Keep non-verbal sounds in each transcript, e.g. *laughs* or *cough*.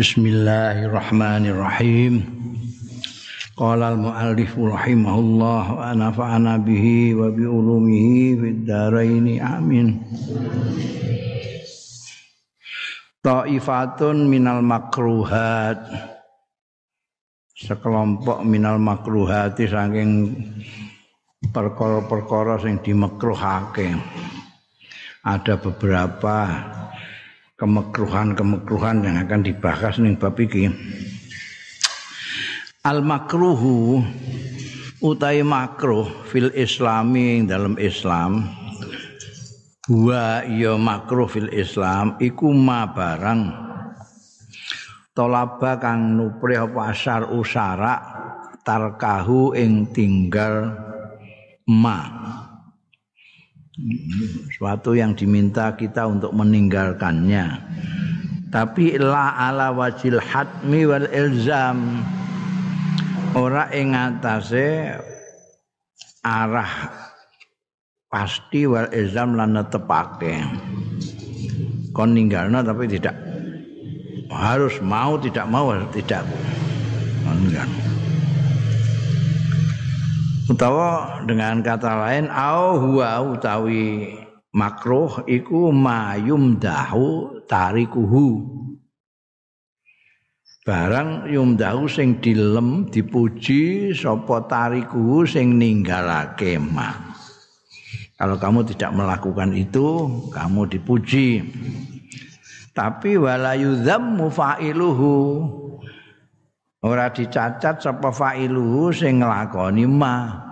Bismillahirrahmanirrahim. Qala al-muallif rahimahullah wa nafa'ana bihi wa bi ulumihi fid dharain amin. Ta'ifatun minal makruhat. Sekelompok minal makruhati saking perkara-perkara sing dimekruhake. Ada beberapa kemekruhan-kemekruhan yang akan dibahas ning bab iki. Al makruhu utai makruh fil islami dalam Islam. Wa ya makruh fil Islam iku ma barang. Tolaba kang nupri asar usara tarkahu ing tinggal ma suatu yang diminta kita untuk meninggalkannya. Tapi la ala wajil hatmi wal ilzam. Ora ing atase arah pasti wal ilzam lan netepake. Kon ninggalna tapi tidak. Harus mau tidak mau tidak. Enggak utawa dengan kata lain au huwa utawi makruh iku mayum dahu tarikuhu. Barang yumdahu sing dilem dipuji sapa tarikuhu sing ninggalake ma kalau kamu tidak melakukan itu kamu dipuji. Tapi wala yudzammu fa'iluhu ora dicacat sapa fa'iluhu sing nglakoni ma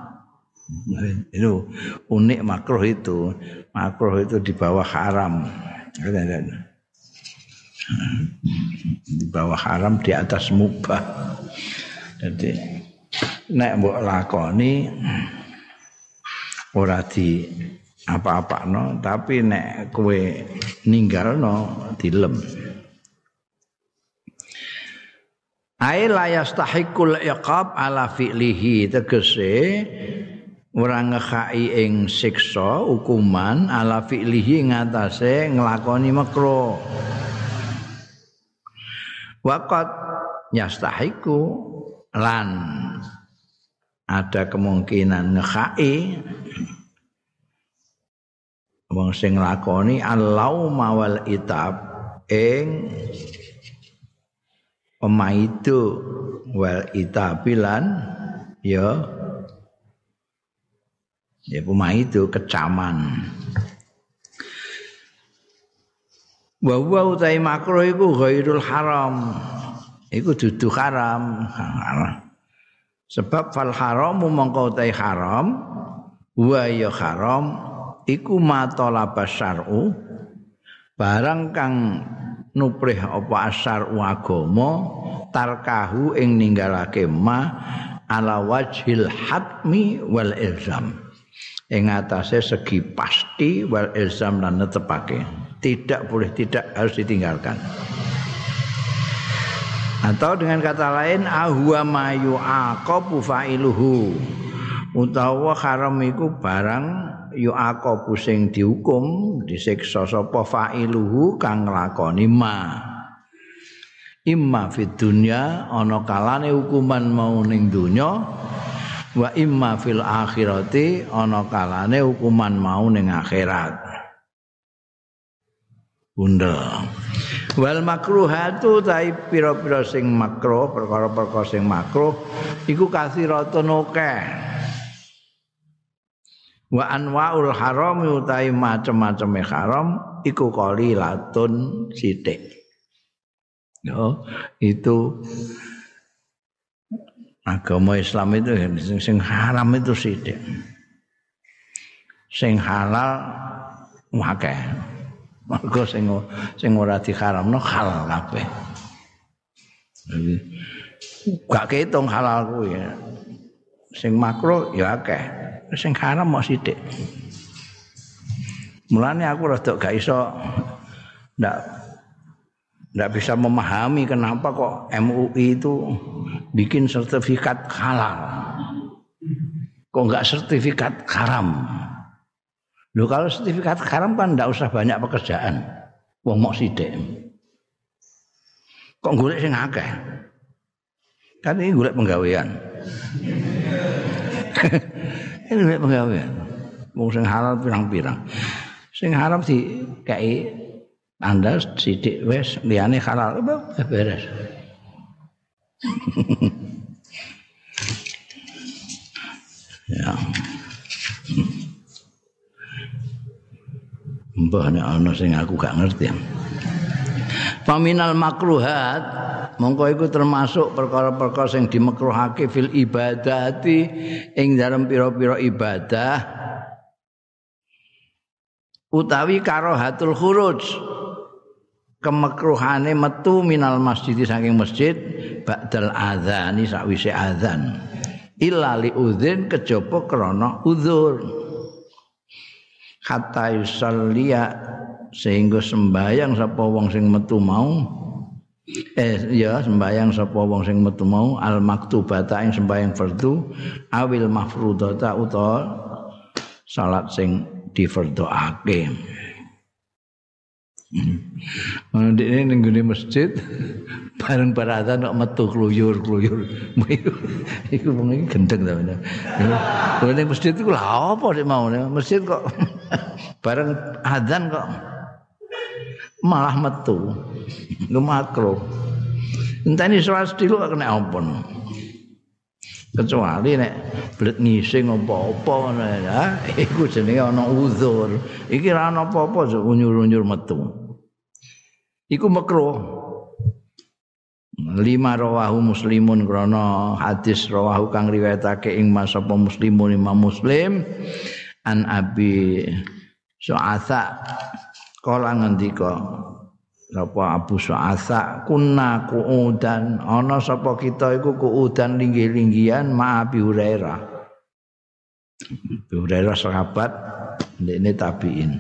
itu unik makruh itu. Makruh itu di bawah haram. Di bawah haram di atas mubah. Jadi nek mbok lakoni ora di apa-apa no tapi nek kue ninggal no dilem Ai la yastahiqul iqab ala fi'lihi tegese ora ngekhai ing siksa hukuman ala fi'lihi ngatasé nglakoni makro. Waqat yastahiqu lan ada kemungkinan ngekhai wong sing nglakoni allau mawal itab ing pemaitu wal itabilan ya ya pemaitu kecaman. Wa wa utai makruh iku ghairul haram. Iku dudu haram. Sebab fal haram mongko utai haram wa ya haram iku ma syar'u barang kang nuprih apa asar agama tarkahu ing ninggalake ma ala wajhil hatmi wal ilzam. Ing atase segi pasti wal ilzam lan netepake tidak boleh tidak harus ditinggalkan. Atau dengan kata lain ahwa mayu aqabu fa'iluhu utawa haram iku barang yu aqabu sing dihukum disiksa sapa fa'iluhu kang nglakoni ma. Imma fid dunya ana kalane hukuman mau ning donya wa imma fil akhirati ana kalane hukuman mau ning akhirat. Bunda. Wal makruhatu tai pira-pira sing makruh perkara-perkara sing makruh iku kasiratun akeh wa anwaul haram utawi macam-macam haram iku qalilatun sithik. Yo itu agama Islam itu sing haram itu sithik. Sing halal akeh mergo sing sing ora diharamno halal kabeh. Gak ketung halal kuwi. Sing makruh ya akeh sing haram mok sithik mulane aku rada gak iso ndak ndak bisa memahami kenapa kok MUI itu bikin sertifikat halal. Kok enggak sertifikat haram? Lho kalau sertifikat haram kan ndak usah banyak pekerjaan. Wong mok sithik. kok golek sing akeh? Kan ini golek penggawean *laughs* ini golek penggawean wong sing halal pirang-pirang. Sing haram di kayak anda sidik wes liane halal. Beres. *laughs* Ya. Mbah nek ana sing aku gak ngerti. Paminal makruhat mongko iku termasuk perkara-perkara sing dimekruhake fil ibadati ing dalam pira-pira ibadah utawi karohatul khuruj kemekruhane metu minal masjid saking masjid ba'dal adzani sakwise adzan. Illa li udzin kejaba krana udzur. Hatta yusalliya sehingga sembayang sapa wong sing metu mau eh ya sembayang sapa wong sing metu mau al maktubata ing sembayang fardu awil mafrudata utawa salat sing difardhoake Ana dene ning gone masjid *laughs* bareng baratan kok metu kluyur-kluyur. *laughs* Iku wong iki gendeng ta bener. Lha masjid iku lha apa sik mau masjid kok *laughs* bareng adzan kok malah metu. Lu makro. Enteni salat dulu kena ampun. Kecuali nek blet ngising apa-apa ngono ya, iku jenenge ana uzur. Iki ora ana apa-apa unyur-unyur metu. iku makruh lima rawahu muslimun krana hadis rawahu kang riwayatake ing masapa muslimun imam muslim an abi su'atha kala ngendika sapa abu su'atha kunna kuudan ana sapa kita iku kuudan linggih-linggihan ma abi hurairah Abu Hurairah sahabat ini tabiin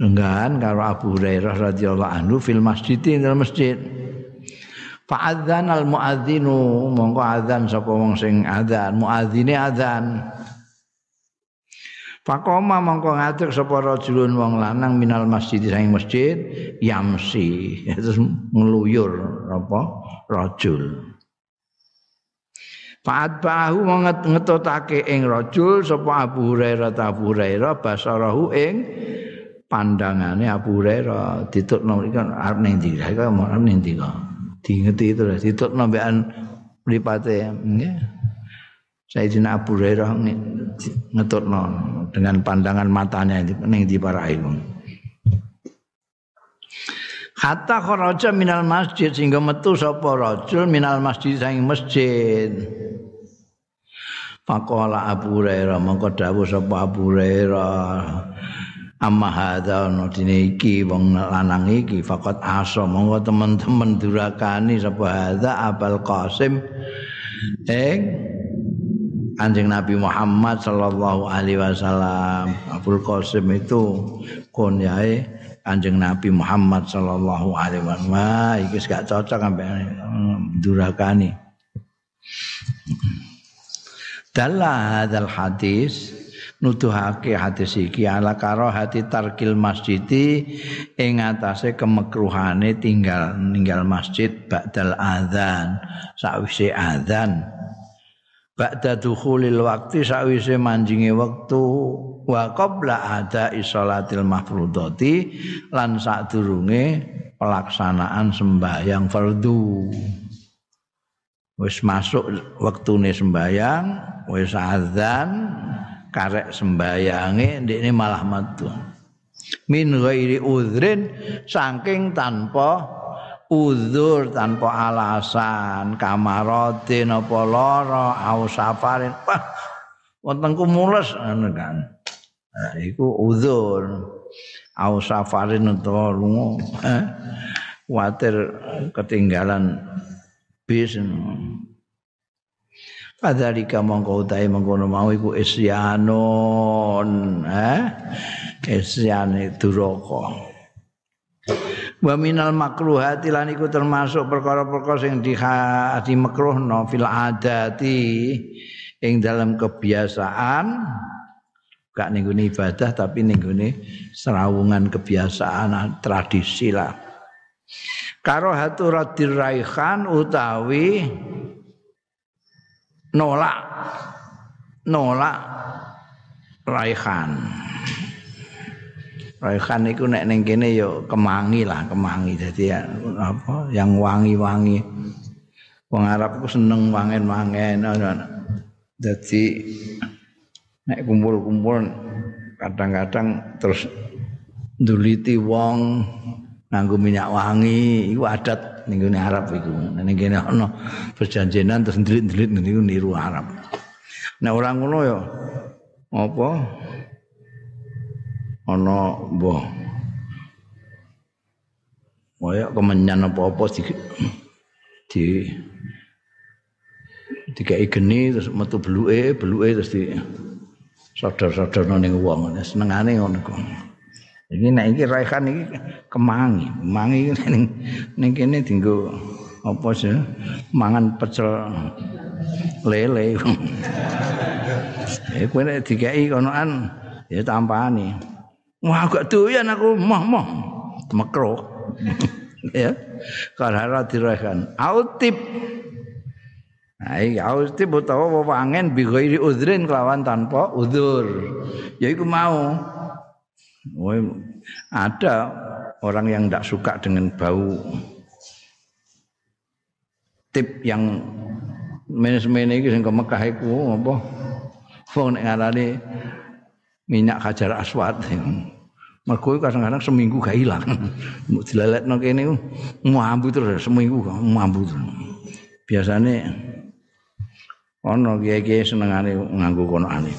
Enggan karo Abu Hurairah radhiyallahu anhu fil masjid ing masjid. Fa'adzan al muadzinu mongko adzan sapa wong sing adzan muadzine adzan. Fakoma mongko ngatur sapa rajulun wong lanang minal masjid sing masjid yamsi. *laughs* Terus ngluyur apa? Rajul. Fa'at bahu ngetotake ing rajul sapa Abu Hurairah Abu Hurairah basarahu ing pandangane Abu Hurairah. Ditutno iki arep ning ndi? Iki arep ning ndi kok? Diingeti itu ditutno mbekan mripate nggih Sayyidina Abu Hurairah ngetutno dengan pandangan matanya ning di para iku Hatta kharaja minal masjid sehingga metu sapa rajul minal masjid saking masjid. Faqala Abu Hurairah mongko dawuh sapa Abu Hurairah. Amma hadza ono dine iki wong lanang iki fakot aso monggo teman-teman durakani sapa hadza abal qasim. Ing Anjing Nabi Muhammad sallallahu alaihi wasallam. Abul Qasim itu kunyae Anjing Nabi Muhammad sallallahu alaihi wasallam. Wah iki gak cocok sampe durakani Dalah hadzal hadis nuduhake hadis iki ala karo hati tarkil masjidi ing atase kemekruhane tinggal ninggal masjid ba'dal adzan sakwise adzan ba'da dukhulil waqti sakwise manjinge wektu. Wa qabla ada isolatil mafrudati lan sadurunge pelaksanaan sembahyang fardu. Wis masuk wektune sembahyang wis adzan karek sembayange ndekne malah metu. Min ghairi udhrin saking tanpa uzur tanpa alasan kamarotin apa lara au safarin. Wah wonten kumules ngono kan. Nah, iku uzur. Au safarin utawa lunga. *laughs* Kuatir ketinggalan bis. Padhalika mongko utahe mengkono mau iku isyanon, eh? Isyane duraka. Wa minal makruhati lan iku termasuk perkara-perkara sing di makruhno fil adati ing dalam kebiasaan gak ning ibadah tapi ning serawungan kebiasaan tradisi lah. karo hatu raihan utawi nolak nolak raihan raihan itu nek ning kene ya kemangi lah kemangi. Dadi apa yang wangi-wangi. Wong Arab ku seneng wangen-wangen dadi nek kumpul-kumpul kadang-kadang terus nduliti wong nganggo minyak wangi iku adat ning Arab iku. Ning kene ana perjanjian terus ndelit-ndelit niku niru Arab. Nek orang ngono ya apa ana mbah kaya kemenyan apa-apa di di dikai geni terus metu beluke beluke terus di sodor-sodor ning wong senengane ngono kok Iki nek iki raihan iki kemangi. Kemangi ning ning kene dienggo apa sih? Mangan pecel lele. *laughs* Eh kowe nek dikai konoan ya tampani. Wah gak doyan aku moh-moh. Mekro. *laughs* ya. Karena diraihan. Autip. Nah, iki autip utawa wangen bi ghairi udhrin kelawan tanpa udzur. Ya iku mau ada orang yang tidak suka dengan bau tip yang menes-mene iki sing ke Mekah iku apa? Wong minyak hajar aswad. Mergo kadang-kadang seminggu gak ilang. Mbok dileletno kene mambu terus seminggu mambu terus. Biasane ana kiye-kiye senengane nganggo kono ane.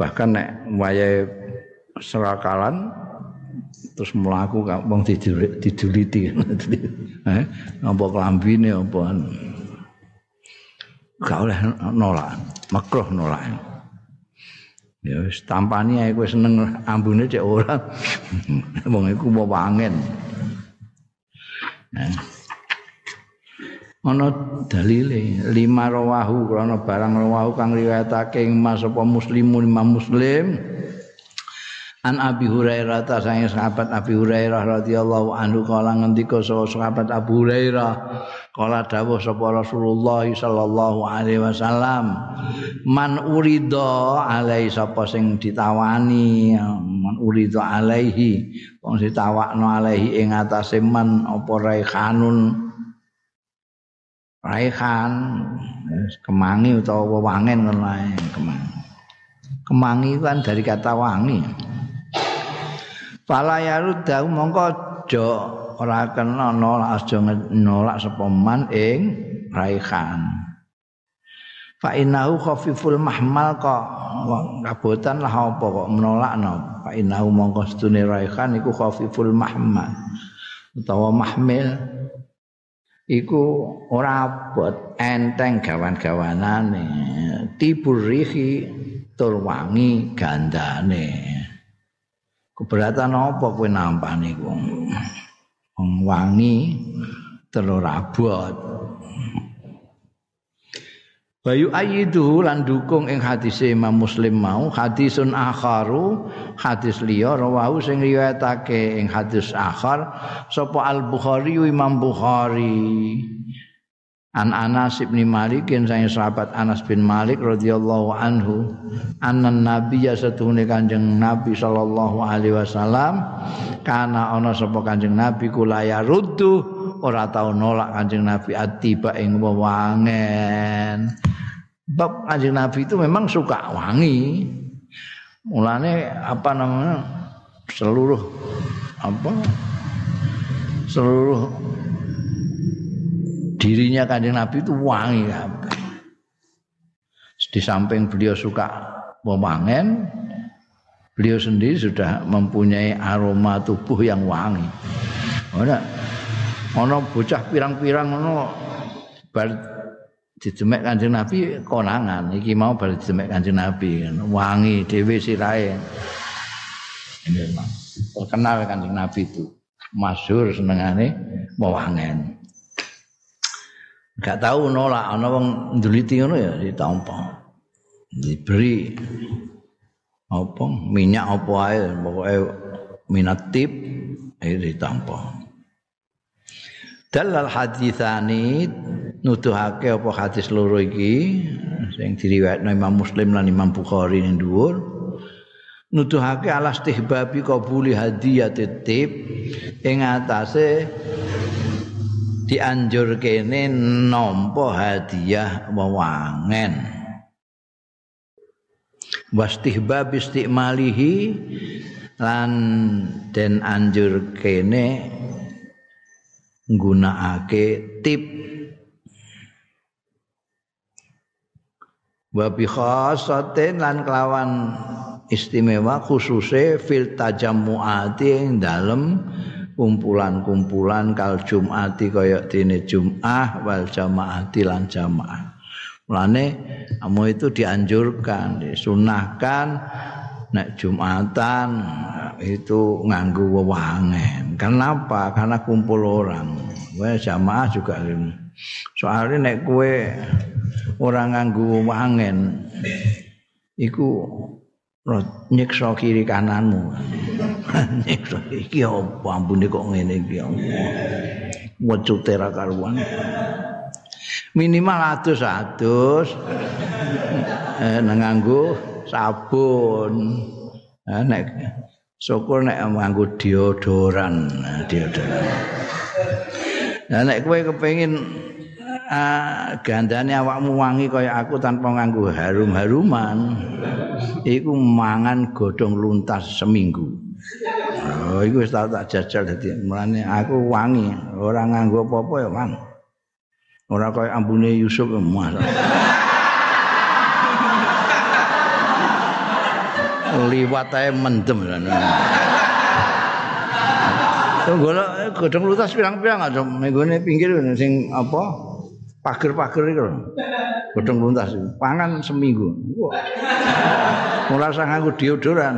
Bahkan nek wayahe serakalan terus melaku wong diduliti *laughs* eh apa klambine apa gak oleh nolak makruh nolak ya wis tampani ae kowe seneng ambune cek ora. Wong iku mau wangen. Nah. Ana dalile lima rawahu krana barang rawahu kang riwayatake mas apa muslimun imam muslim An Abi Hurairah ta sange sahabat Abi Hurairah radhiyallahu anhu kala ngendika sahabat Abu Hurairah kala dawuh sapa Rasulullah sallallahu alaihi wasallam man urida alai sapa sing ditawani man urida alaihi wong ditawakno alaihi ing atase man apa raihanun raihan kemangi utawa wangen ngono kemangi. Kemangi kan dari kata wangi Fala yaruddahu mongko aja ora kena nolak aja nolak sapa ing raihan. Fa innahu khafiful mahmal kok kabotan lah apa kok menolakno. Fa innahu mongko sedune raihan iku khafiful mahmal utawa mahmil iku ora abot enteng gawan-gawanane tibur rihi tur wangi gandane. Keberatan apa kowe nampani wong wangi telur abot. Bayu ayidu lan dukung ing hadis Imam Muslim mau hadisun akharu hadis liya rawahu sing riwayatake ing hadis akhar sapa Al Bukhari Imam Bukhari An Anas bin Malik yang saya sahabat Anas bin Malik radhiyallahu anhu anan nabi ya satune kanjeng nabi sallallahu alaihi wasallam kana ana sapa kanjeng nabi kula ya ruddu ora tau nolak kanjeng nabi atiba ing wangen bab kanjeng nabi itu memang suka wangi. Mulane apa namanya? Seluruh apa? Seluruh dirinya kanjeng Nabi itu wangi Di samping beliau suka memangen, beliau sendiri sudah mempunyai aroma tubuh yang wangi. Ora ana bocah pirang-pirang ngono bar didemek Kanjeng Nabi konangan iki mau bar didemek Kanjeng Nabi wangi dhewe sirahe. Terkenal Kanjeng Nabi itu masyhur senengane mewangen. Gak tahu nolak ana wong nduliti ngono ya ditampa diberi apa minyak apa ae pokoke minat ae ditampa dalal hadisani nuduhake apa hadis loro iki sing diriwayatno Imam Muslim lan Imam Bukhari ning dhuwur. Nuduhake alas tihbabi qabuli hadiyat tip ing atase dianjur kene nampa hadiah wewangen. Wastihbab istimalihi lan den anjur kene nggunakake tip. Wa bi khasatin lan kelawan istimewa khususe fil tajammuati ing dalem kumpulan-kumpulan kal jumati kaya dene Jumat wal jamaati lan jamaah. Mulane amu itu dianjurkan, disunahkan nek Jumatan itu nganggu wewangen. Kenapa? Karena kumpul orang. Wah jamaah juga Soalnya nek kue orang nganggu wewangen iku nyiksa kiri kananmu. *laughs* nyiksa iki apa ampune kok ngene iki. Wecute ra karuan. Minimal atus-atus *laughs* eh, nganggo sabun. Nah, nek syukur nek nganggo deodoran, deodoran. Nah, nek kowe kepengin uh, gandane awakmu wangi kaya aku tanpa nganggo harum-haruman, iku mangan godhong luntas seminggu. Oh, iku wis tak jajal dadi mulane aku wangi, ora nganggo apa-apa ya, Mang. Ora kaya ambune Yusuf emas. liwat ae mendem golek godhong lutas pirang-pirang aja menggone pinggir sing apa pager-pager iku godhong luntas pangan seminggu mulai sang nganggo deodoran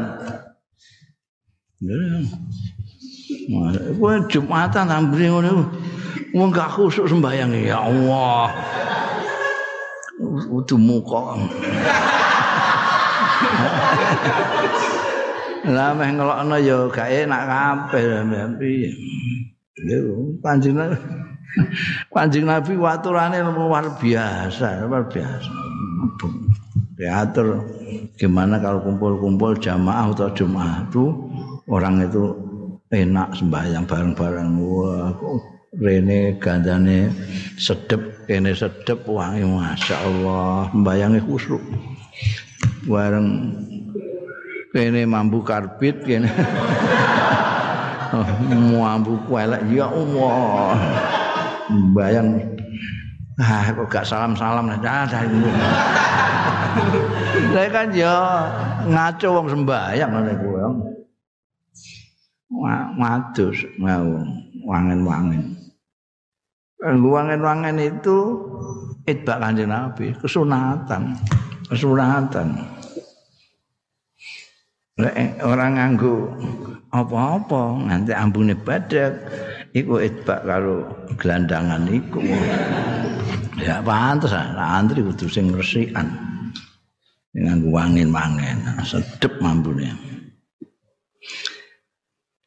Wah, Jumatan ambri ngono. Wong gak khusuk sembayang ya Allah. Udu muka. Lah meh ngelokno ya gak enak kabeh piye. Lho, Panjang *laughs* Panjang Nabi waturane luar biasa, luar biasa. Diatur gimana kalau kumpul-kumpul jamaah atau jemaah itu orang itu enak sembahyang bareng-bareng. Wah, rene gandane sedep kene sedep wangi masyaallah mbayange khusuk bareng kene mambu karbit kene *laughs* oh, mambu kuelek ya Allah bayang ah kok gak salam-salam nah saya kan ya ngaco wong sembayang ngene kuwi ngadus mau wangen-wangen wangen-wangen itu itbak kanjeng Nabi, kesunatan. Kesunatan. Lek orang nganggo apa-apa nanti ambune badak iku itbak karo gelandangan iku. Ya pantes lah antri kudu sing resikan. Nganggo wangen-wangen, sedep mambune.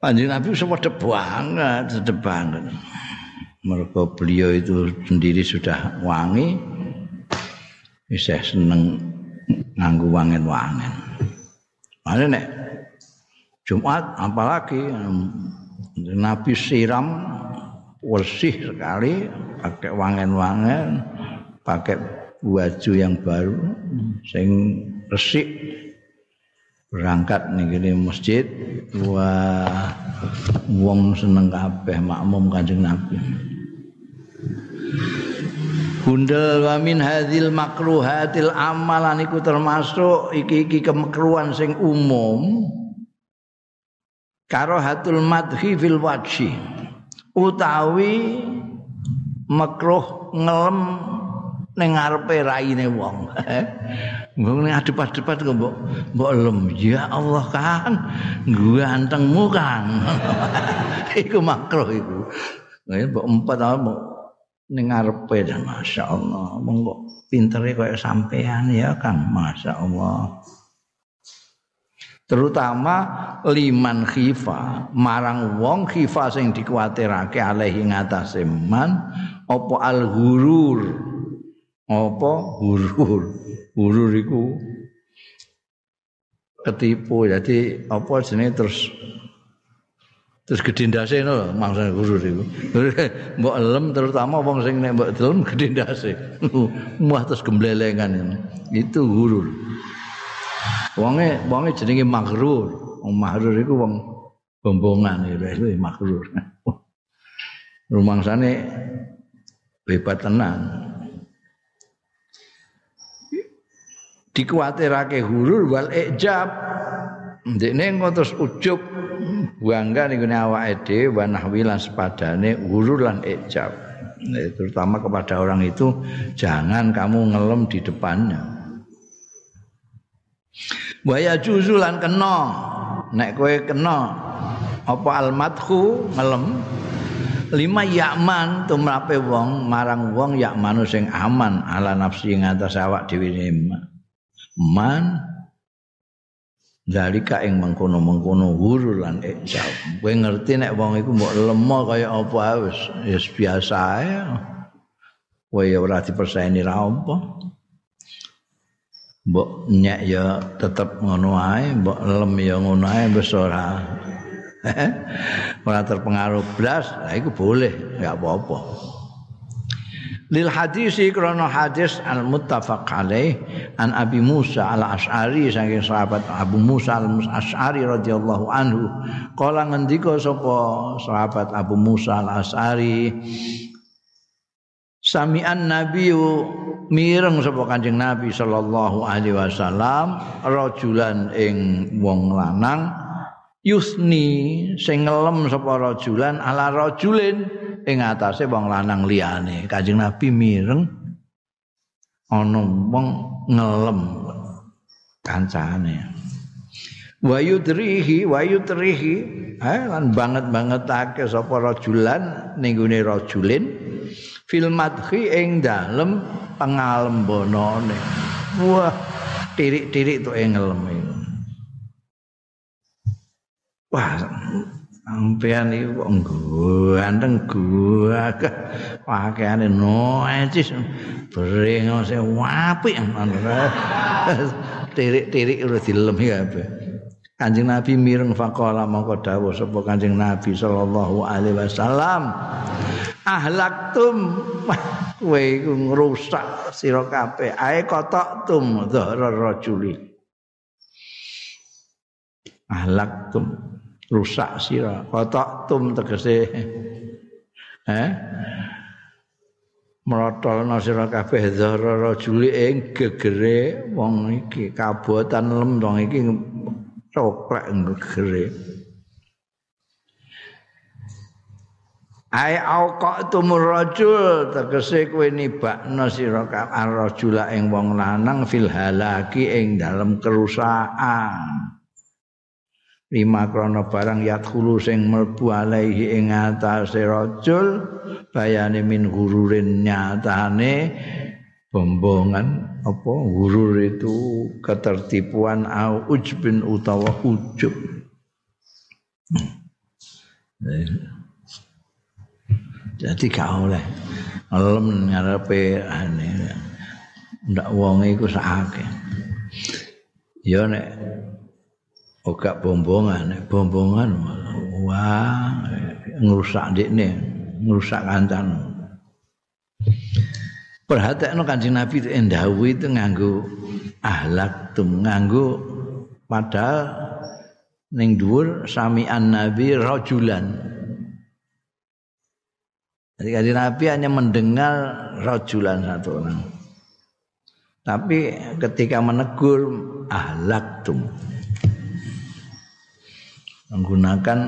Panjenengan Nabi sedep banget, sedep banget. mereka beliau itu sendiri sudah wangi bisa seneng nganggu wangen wangen mana nek Jumat apalagi Nabi siram bersih sekali pakai wangen-wangen pakai baju yang baru sing resik. Berangkat nih masjid wah wong seneng kabeh makmum kanjeng Nabi. Bundel wa min hadzil makruhatil amalan iku termasuk iki-iki kemekruhan sing umum karahatul madhi fil wajhi utawi makruh ngelem ning ngarepe raine wong. *laughs* Mbok ning adep-adep kok mbok mbok lem. Ya Allah kan gantengmu kan. *laughs* iku makruh iku. Mbok empat mbok ning ngarepe masyaallah monggo pintere kaya sampean ya Kang masyaallah terutama liman khifa marang wong khifa sing dikuatirake alaihi ngatasé man apa al hurur apa hurur hurur iku ketipu jadi apa jenenge terus terus gedindase no maksud hurur iku. *laughs* Mbok elem terutama wong sing nek mbok delem gedindase. *laughs* Muah terus gemblelengan itu hurur Wonge wonge jenenge magrur. Wong magrur iku wong bombongan itu magrur. *laughs* Rumangsane hebat tenan. Dikuatirake hurur wal ijab. Ndekne engko terus ujub bangga ning awake dhewe wa sepadane hurur lan ijab. terutama kepada orang itu jangan kamu ngelem di depannya. Waya juzulan kena. Nek kowe kena apa almadhu ngelem? Lima yakman tumrape wong marang wong yakmanu sing aman ala nafsi ing atas awak dhewe man dalika ing mengkono-mengkono huru lan ijab kowe ngerti nek wong iku mbok lemo kaya apa wis wis biasa ae. Kowe ora diperseni ra apa mbok nyek ya tetep ngono ae mbok lem ya ngono ae wis ora. *laughs* Ora terpengaruh blas nah iku boleh enggak apa-apa. Lil hadis krana hadis al muttafaq alaih an Abi Musa al Asy'ari saking sahabat Abu Musa al Asy'ari radhiyallahu anhu. Kala ngendika sapa sahabat Abu Musa al Asy'ari Sami'an Nabiyu mireng sapa Kanjeng Nabi sallallahu alaihi wasallam rajulan ing wong lanang yusni sing ngelem sapa rajulan ala rajulin ing atase wong lanang liyane. Kanjeng Nabi mireng ana wong ngelem kancane. Wa yudrihi wa yudrihi eh, lan banget-bangetake sapa rajulan ning rajulin fil madhi ing dalem pangalembonane wah tirik-tirik tuh ing ngelem wah sampean iku kok ganteng gua pakaiane noecis brengose apik tirik-tirik udah dilem ya Kanjeng Nabi mireng faqala mongko dawuh sapa Kanjeng Nabi sallallahu alaihi wasallam? Ahlaktum kowe iku ngrusak sira kabeh. Ae kotok tum dhara rajuli ahlaktum rusak sira. Kotok tum tegese *laughs* eh? Merotolna sira kabeh dhara rajuli ing gegere wong iki kabotan lem dong iki coklek gegere Ai auqa tumur rajul tegese kowe nibakno sira rajula ing wong lanang fil halaki ing dalem kerusakan. Lima krono barang yadkhulu sing mlebu alaihi ing atase rajul bayane min gururin nyatane bombongan apa gurur itu ketertipuan au ujbin utawa ujub. Jadi gak oleh ngelem ngarepe ane. Ndak wong iku sakake. Ya nek ora bombongan, nek bombongan wah ngrusak ndekne, ngrusak kancan. Perhatekno Kanjeng Nabi itu itu nganggo ahlak tum nganggo padahal ning dhuwur sami'an nabi rajulan Jadi kajian Nabi hanya mendengar rajulan satu orang. Tapi ketika menegur ahlak tum menggunakan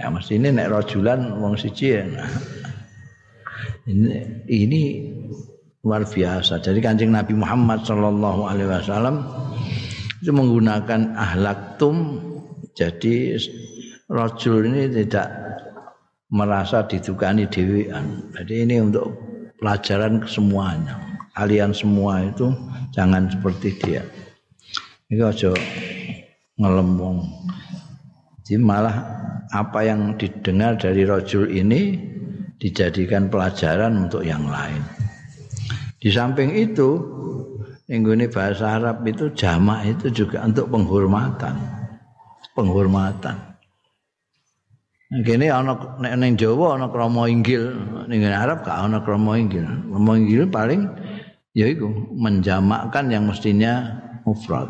ya mas ini nek rajulan wong siji ya. Ini, ini luar biasa. Jadi kancing Nabi Muhammad Shallallahu Alaihi Wasallam itu menggunakan ahlak tum. Jadi rajul ini tidak merasa didukani dewean. Jadi ini untuk pelajaran semuanya. Kalian semua itu jangan seperti dia. Ini aja ngelem Jadi malah apa yang didengar dari rojul ini dijadikan pelajaran untuk yang lain. Di samping itu, ini bahasa Arab itu jamak itu juga untuk penghormatan. Penghormatan. Kini ana ning Jawa ana krama inggil, ning Arab gak ana krama inggil. Krama inggil paling yaiku menjamakkan yang mestinya mufrad.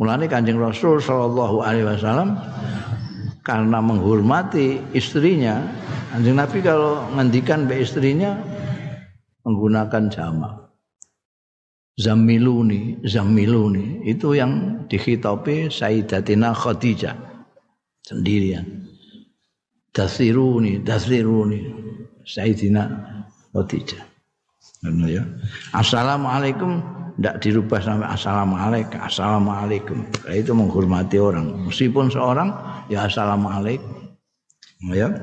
Mulane Kanjeng Rasul sallallahu alaihi wasallam karena menghormati istrinya, Kanjeng Nabi kalau ngendikan be istrinya menggunakan jamak. Zamiluni, Zamiluni itu yang dikhitabi Sayyidatina Khadijah sendirian. Dasiruni, Dasiruni Sayyidina Khadijah. Ya. Assalamualaikum. Tidak dirubah sampai assalamualaikum assalamualaikum. Nah, itu menghormati orang. Meskipun seorang ya assalamualaikum. Ya?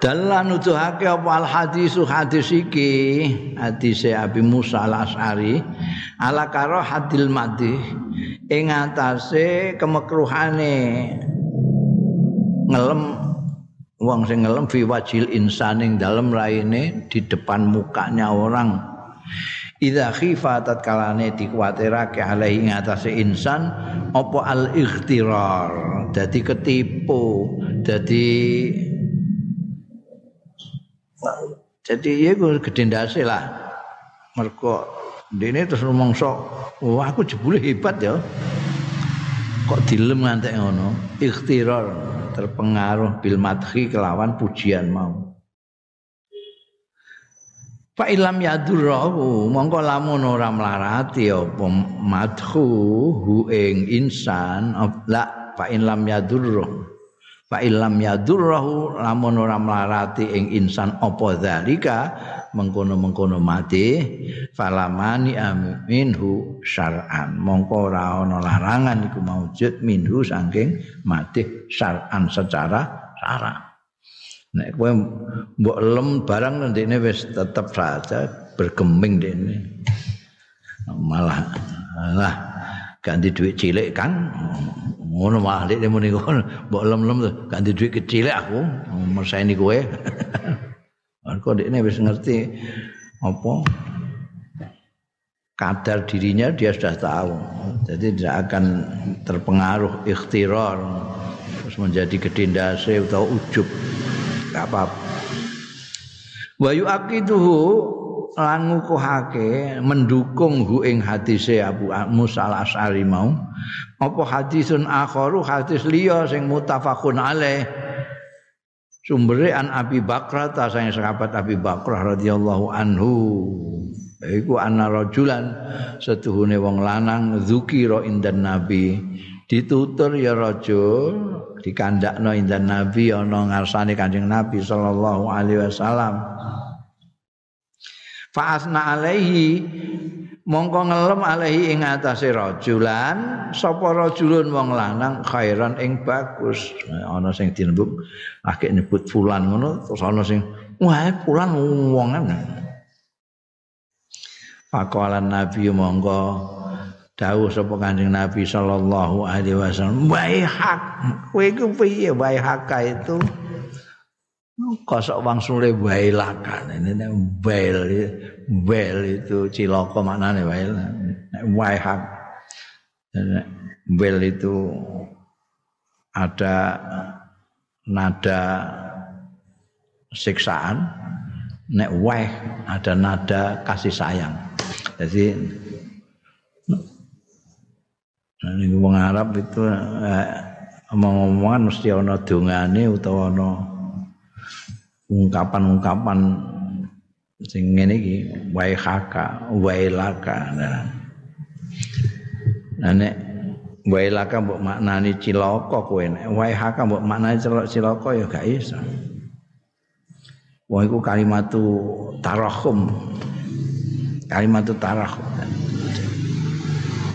Dalam nuduhake apa al hadis hadis iki? Hadis Abi Musa al Asari ala karo hadil madi ing atase kemekruhane ngelem wong sing ngelem fi wajil insaning dalam raine di depan mukanya orang. Idza khifa tatkalane dikuwatirake alaihi ing atase insan apa al ikhtirar? Dadi ketipu dadi jadi ya gue gedendase lah. Mergo dene terus rumangsa wah aku jebule hebat ya. Kok dilem ngantek ngono? Ikhtirar terpengaruh bil madhi kelawan pujian mau. Fa ilam yadurrahu mongko lamun ora mlarati apa madhu hu ing insan la fa ilam yadurrahu fa ilam yadurrahu lamun ora mlarati ing insan apa zalika mengkono-mengkono mati falamani aminhu syar'an. Mongko ora ana larangan iku maujud minhu saking mati syar'an secara syara' Nek kowe mbok lem barang ndekne wis tetep saja bergeming dene. Malah lah ganti duit cilik kan ngono malah dek muni ngono mbok lem-lem ganti duit kecil aku merseni kowe. *laughs* Kok dekne wis ngerti apa kadar dirinya dia sudah tahu. Jadi tidak akan terpengaruh ikhtirar terus menjadi gedendase atau ujub. apa-apa. Wa yu'aqiduhu lan ngukuhake mendukung hu ing hadise Abu Musa al-Asy'ari mau. Apa hadisun akharu hadis liya sing mutafaqun alaih. Sumbere an Abi Bakrah ta sing sahabat Abi Bakrah radhiyallahu anhu. Iku ana rajulan setuhune wong lanang zukira indan nabi. Ditutur ya rajul dikandakno indan nabi ana ngarsane Kanjeng Nabi sallallahu alaihi wasallam Fa'asna alaihi mongko ngelem alaihi ing atase rajulan sapa rajulun wong lanang khairan ing bagus. Ana sing dinembuk akeh nyebut fulan ngono terus ana sing wah fulan wong Pakualan Nabi mongko dawuh sapa Kanjeng Nabi sallallahu alaihi wasallam wae hak kowe iku piye? Wae hak itu kosok wangsule wae lakan ini nek bel bel itu cilaka maknane wae nek wae hak. Bel itu ada nada siksaan. Nek wae ada nada kasih sayang. Jadi Nah, ini wong Arab itu eh, omong-omongan mesti ana dongane utawa ana ungkapan-ungkapan sing ngene iki wae haka wae laka. Nah nek wae laka mbok maknani cilaka kowe nek wae haka mbok maknani cilaka ya gak iso. Wong iku kalimatu tarahum kalimatu tarahum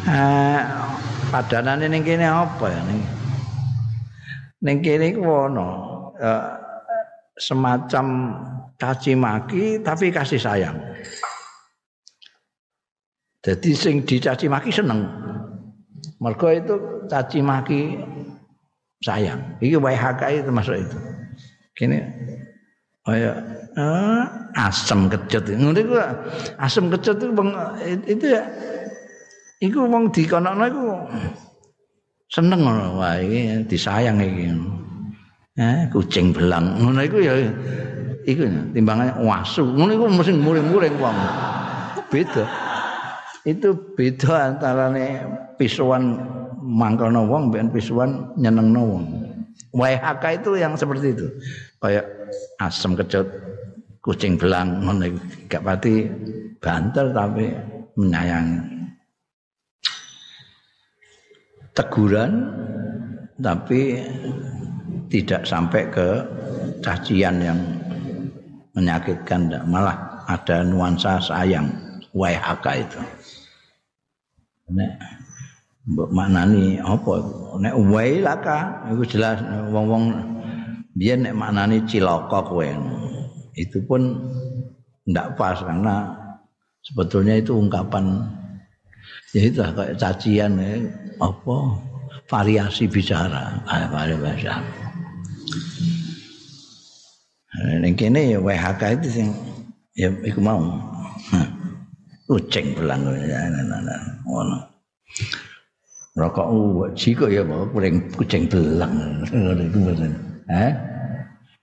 eh padanane ning kene apa ya ning? Ning kene iku ono semacam caci maki tapi kasih sayang jadi sing dicaci maki seneng Mergo itu caci maki sayang. Iki WHK itu termasuk itu. Kini kaya eh, asam kecut. Ngono iku asam kecut itu itu ya iku wong dikonokno iku seneng ngono wah iki disayang iki. Eh kucing belang ngono iku ya iku timbangannya wasu. Ngono iku mesti muring-muring wong. Beda. Itu beda antarane pisuan mangkono wong ben pisuan nyenengno wong. WHK itu yang seperti itu. Kayak asam kecut kucing belang ngono gak pati banter tapi menyayangi. Teguran tapi tidak sampai ke cacian yang menyakitkan malah ada nuansa sayang WHK itu. Nek mbok maknani apa nek wailaka iku jelas wong-wong biyen nek maknani cilaka kowe. Itu pun ndak pas karena sebetulnya itu ungkapan ya itu kayak cacian ya, apa? Variasi bicara. Ah, variasi bahasa Ning kene ya WHK itu sing ya iku mau. Kucing belang ngono. Rokok uji kok ya bawa kucing belang. Ngono iku mboten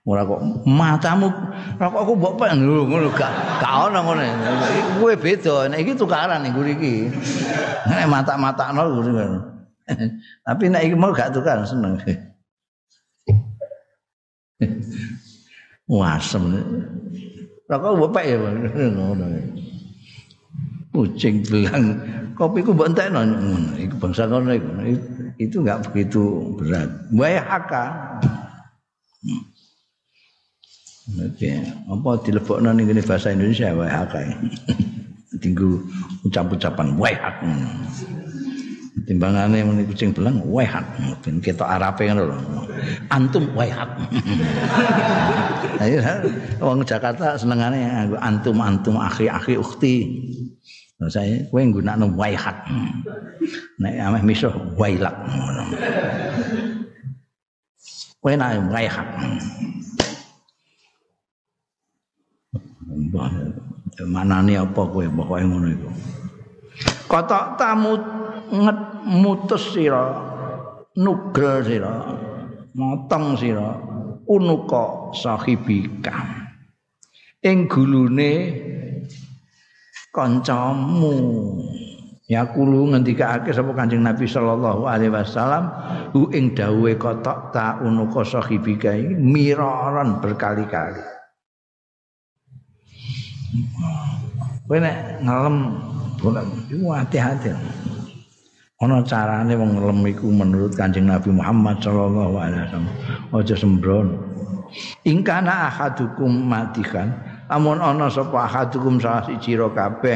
ora kok matamu rokokku mbok pengen ngono gak gak ono ngono. Kowe beda nek iki tukaran ning iki. Nek mata-matakno ngono. *laughs* Tapi nek iki mau gak tukaran seneng wasem rokok pek ya ngono kucing belang. Kopi ku mbok entekno. Iku bangsa ngono iku. Itu enggak begitu berat. Wae haka Oke, apa dilebokno ning ngene bahasa Indonesia wae haka. Tinggu ucap-ucapan wae hak. Timbangane muni kucing belang wae hak. Ben ketok arape ngono lho. Antum wae hak. Ayo wong Jakarta senengane antum antum akhi akhi ukhti. Nah, saya kowe nggunakno waihat. Nek ameh misuh wailak ngono. Kowe nak waihat. Manane apa kowe pokoke ngono iku. Kotok tamu nget mutus sira nugel sira motong sira unuka sahibika ing gulune kancamu. Ya kulo ngendikake sapa Kanjeng Nabi sallallahu alaihi wasallam hu ing dawuhe kotok ta unuka sahibika miraran berkali-kali. Kowe nek ngelem boleh iku hati-hati ana carane wong ngelem iku menurut Kanjeng Nabi Muhammad sallallahu alaihi wasallam. Aja sembrono. Ingkana ahadukum matikan. Amun ana sapa ahadukum salah siji ro kabeh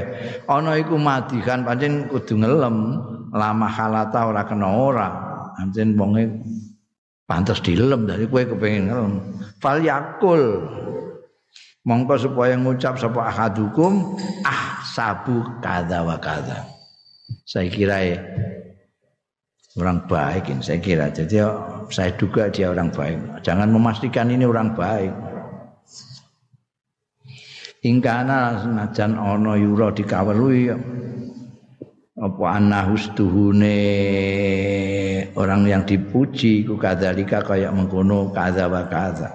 ana iku madikan pancen kudu ngelem. Lama halata ora kena ora. Pancen wonge pantes dilem dari kowe kepengin ngelem. Fal yakul. Mongko supaya ngucap sapa ahadukum ah sabu kada wa kada saya kira ya orang baik ini saya kira. Jadi saya duga dia orang baik. Jangan memastikan ini orang baik. Ingkana senajan ana yura dikawruhi apa ana hustuhune orang yang dipuji ku kadzalika kayak mengkono kadza wa kadza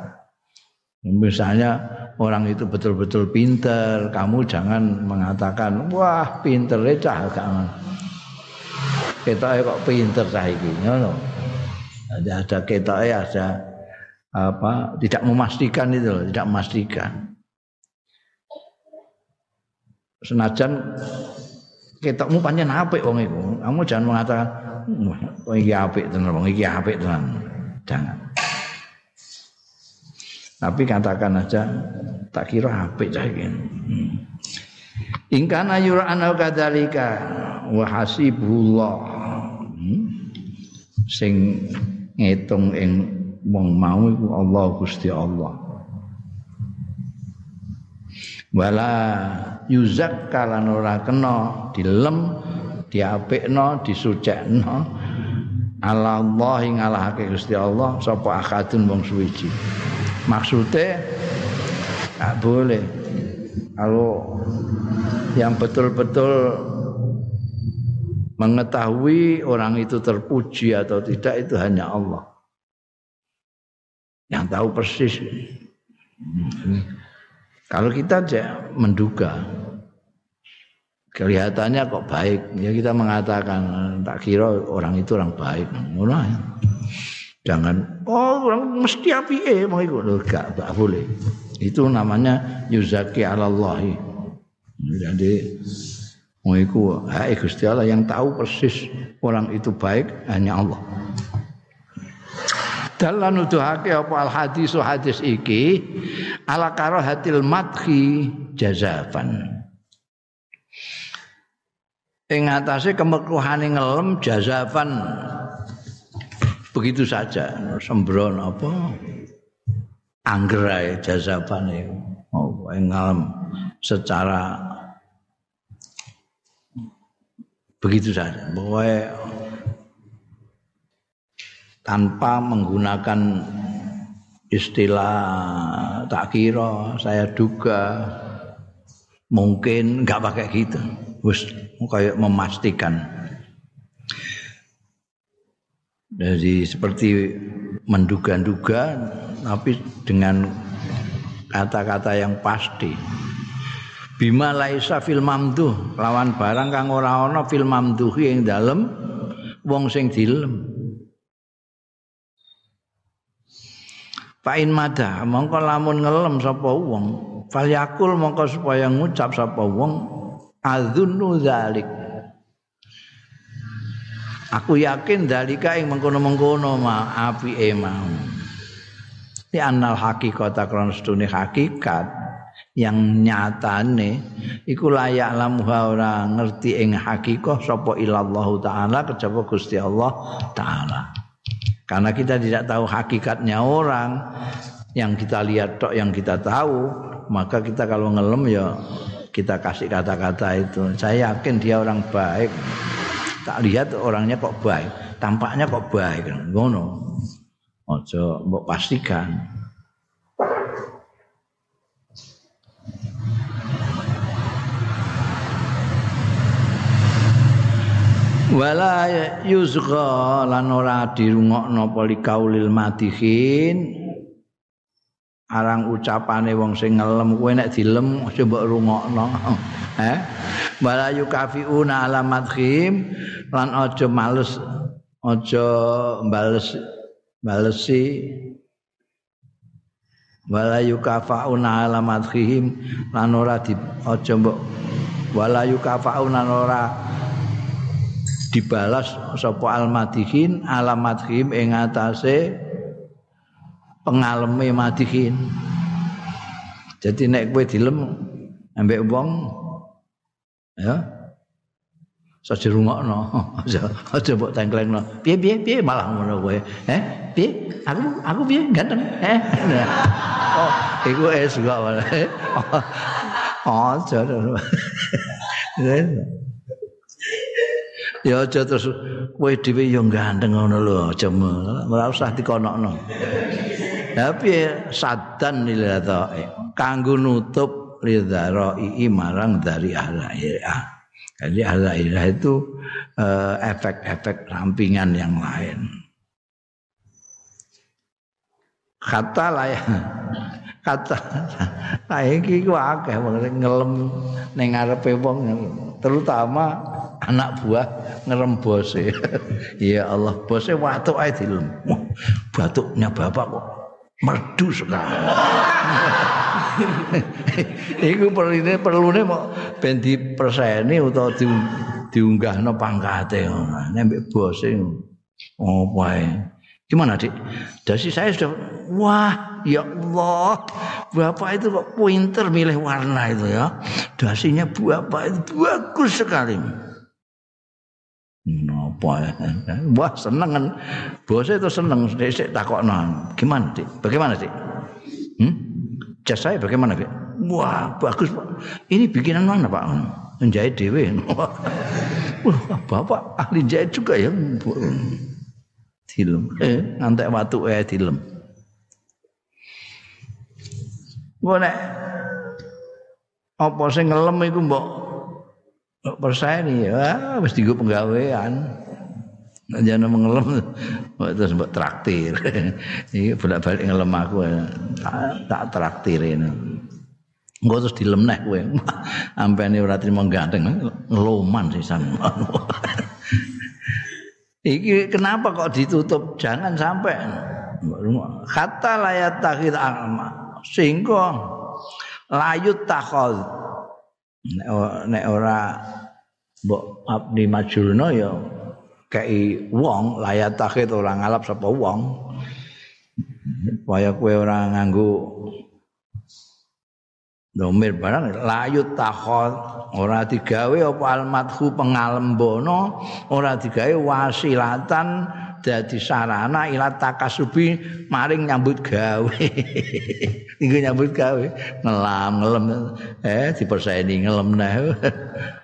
misalnya orang itu betul-betul pinter kamu jangan mengatakan wah pinter cah kamu kita kok pinter cah iki ngono ada ada kita ada apa tidak memastikan itu loh, tidak memastikan senajan ketokmu pancen apik wong iku. Kamu jangan mengatakan wong iki apik tenan, wong iki apik tenan. Jangan. Tapi katakan aja tak kira apik cah iki. Hmm. Ingkana yura'ana kadzalika wa hasibullah. Hmm. Sing ngitung ing wong mau iku Allah Gusti Allah. wala yuzak kalan ora kena dilem diapikno disucekno Allah ngalahake Gusti Allah sapa akadun wong suwiji maksudnya tak boleh. Kalau yang betul-betul mengetahui orang itu terpuji atau tidak itu hanya Allah. Yang tahu persis. Kalau kita aja menduga kelihatannya kok baik. Ya kita mengatakan tak kira orang itu orang baik. Ngono jangan oh orang mesti api eh mau ikut. Enggak boleh itu namanya yuzaki alallahi. Jadi mau ikut hai Gusti Allah yang tahu persis orang itu baik hanya Allah. Dalan nuduhake apa al hadis hadis iki? Ala karahatil madhi jazafan. Ing atase kemekruhane ngelem jazafan. Begitu saja. Sembron apa anggerai jazafan itu oh ngelem secara begitu saja. Pokoknya tanpa menggunakan istilah tak kira saya duga mungkin nggak pakai gitu. Wis kayak memastikan. Jadi seperti menduga-duga tapi dengan kata-kata yang pasti. Bima laisa fil mamduh. Lawan barang kang ora ana fil mamduhi ing dalem wong sing dilem. Pain mada mongko lamun ngelem sapa wong. Falyakul mongko supaya ngucap sapa wong. Adzunnu zalik aku yakin dalika ing mengkono-mengkono ma api emang di anal hakikat akron sedune hakikat yang nyatane iku layak lamuha ora ngerti ing hakikah sapa ilallahu taala kejaba Gusti Allah taala karena kita tidak tahu hakikatnya orang yang kita lihat tok yang kita tahu maka kita kalau ngelem ya kita kasih kata-kata itu. Saya yakin dia orang baik. Tak lihat orangnya kok baik, tampaknya kok baik. Ngono. Ojo mbok pastikan. Wala yuzgha lan ora dirungokno polikaulil matihin. Arang ucapane wong sing ngelem kowe nek dilem aja mbok rungokno. *laughs* Eh? Wala yukafiuna ala madhim lan aja males aja bales balesi wala yukafauna ala madhim lan ora di aja mbok wala yukafauna ora dibalas sapa almadihin alamadhim ing atase pengaleme madihin. Jadi nek kowe dilem ambek wong ya saja rungokno aja *laughs* aja mbok tengklengno piye piye piye malah ngono kowe? Eh piye? Aku aku piye? Ganteng. Eh oh iku es gak malah. *laughs* Oh aja. *laughs* Ya aja terus kowe dhewe yo ganteng ngono lho aja ora usah dikonokno. Tapi sadan liladha'i kanggo nutup lidha'i marang dari ahla jadi ahla itu uh, efek-efek rampingan yang lain. Kata lah *laughs* ya kata saiki ku akeh ngelem ning ngarepe wong terutama anak buah ngerembose *laughs* ya Allah bose watuk ae dilem batuknya bapak kok merdu sekali. *laughs* *laughs* Iku perlune perlune mau ben diperseni utawa di, diunggahno pangkate ngono. Nek bose opo ae. Gimana, Dik? Dasi saya sudah wah, ya Allah. Bapak itu kok pointer milih warna itu ya. Dasinya Bapak itu bagus sekali. Napa *laughs* Wah seneng kan. Bose itu seneng sik takokno. Gimana, Dik? Bagaimana, Dik? Hmm? Jas saya bagaimana, Dik? Wah, bagus, Pak. Ini bikinan mana, Pak? Menjahit dewe. *laughs* Wah, Bapak ahli jahit juga ya. dilem eh ngantek watu eh dilem Gue nek apa sing ngelem iku mbok perseni ya wis dienggo penggawean jangan mengelem. Terus mbok traktir. *laughs* Iki bolak-balik ngelem aku. Tak traktir ini. Engko terus dilem neh kowe. *laughs* Ampene ora trimo ganteng ngeloman sisan. *laughs* Iki kenapa kok ditutup? Jangan sampai. Kata layat takhid alma. Sehingga layut takhod nek ora mbok abdi majulno ya kei wong layat takhid ora ngalap sapa wong. Supaya kowe ora nganggo domir barang layut takhod ora digawe apa almathu pengalembono ora digawe wasilatan dadi sarana ila takasubi maring nyambut gawe. *laughs* Iku nyambut gawe ngelam ngelem eh diperseni ngelem nah *laughs*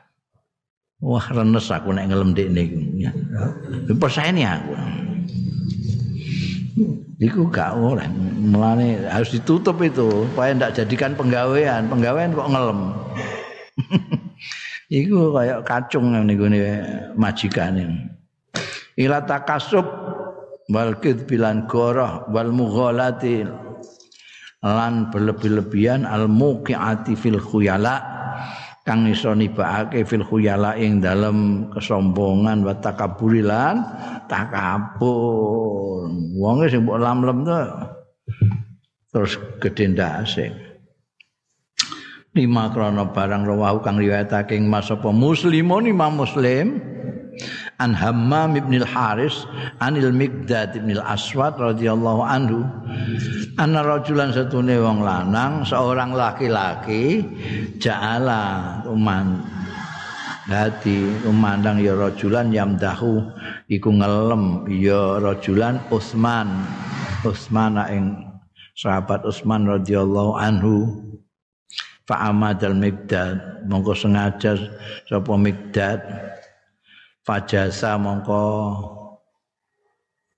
wah renes aku nek ngelem dekne iku diperseni aku Iku gak oleh. Mulane harus ditutup itu supaya ndak jadikan penggawean. Penggawean kok ngelem. *laughs* Iku kayak kacung niku majikan Ila takasub wal bilan goroh wal mughalati lan berlebih-lebihan al muqiati fil khuyala kang iso nibake fil khuyala ing dalam kesombongan wa takaburilan takabur wonge sing mbok lam-lem to. Terus gedhe ndase. Lima krana barang rawahu kang riwayatake mas apa muslimun imam muslim an Hammam ibn al-Haris anil Mikdad ibn al-Aswad radhiyallahu anhu anna rajulan satune wong lanang seorang laki-laki ja'ala uman dadi umandang ya rajulan yamdahu. Iku ngelem ya rajulan Utsman. Utsman ing sahabat Utsman radhiyallahu anhu. Fa amadal Mikdad mongko sengaja sapa Mikdad fajasa mongko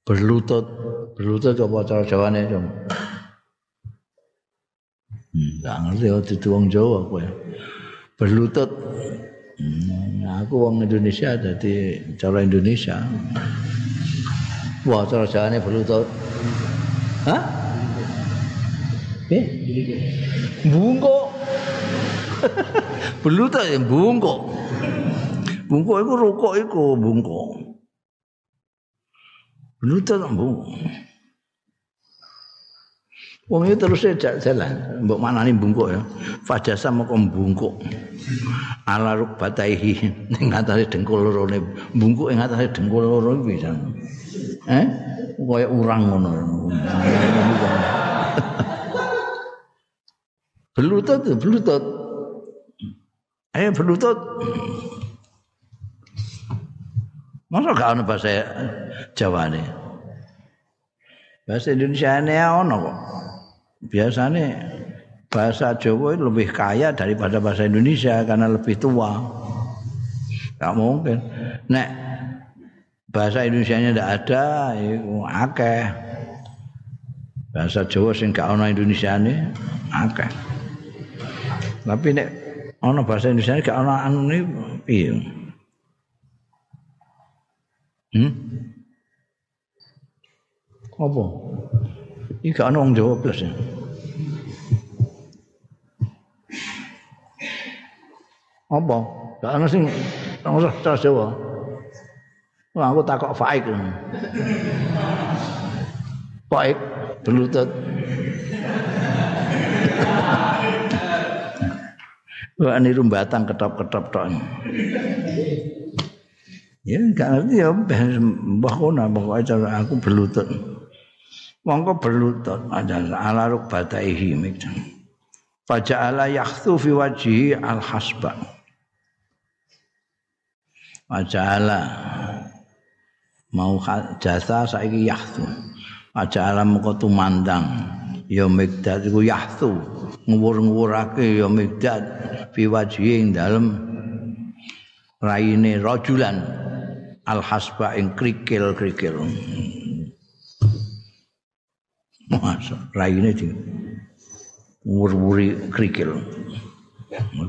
berlutut. Berlutut apa cara jawane hmm, nggak ngerti ya itu wong Jawa aku ya berlutut. Hmm, aku wong Indonesia jadi cara Indonesia. Wah cara jawane berlutut. Hah? Eh? Bungkuk. *laughs* Berlutut ya bungkuk Bungkuk iku rukuk iku bungkuk. Lutut bungkuk. Wong itu terus jalan, mbok manani bungkuk ya. Fajasa moko bungkuk. Ala rukbataihi ning atase dengkul lorone bungkuk ing atase dengkul loro bisa. Eh? Kaya urang ngono. Belutut, belutut. Ayo belutut. Masa gak ada bahasa Jawa nih? Bahasa Indonesia ini ono kok. Biasanya bahasa Jawa lebih kaya daripada bahasa Indonesia karena lebih tua. Gak mungkin. Nek bahasa Indonesia-nya tidak ada, itu akeh. Bahasa Jawa sing gak ono Indonesia ini akeh. Tapi nek ono bahasa Indonesia gak ono anu ini, iya. Hmm? Apa? Iki gak ana wong Jawa blas ya. Apa? Gak ana sing ora cara Jawa. Wah, aku takok faik. Faik berlutut. Wah, ini rumbatan ketop-ketop tok. Ya enggak ngerti ya mbah kono pokoke cara aku berlutut. Mongko berlutut ada ala rukbataihi mikdan. Faja'ala yakhtu fi wajhi al-hasba. Faja'ala mau jasa saiki yakhtu. Faja'ala moko tumandang ya mikdad iku yakhtu nguwur-nguwurake ya mikdad fi wajhi ing dalem raine rajulan al hasba ing krikil krikil masa raine di wuri-wuri krikil.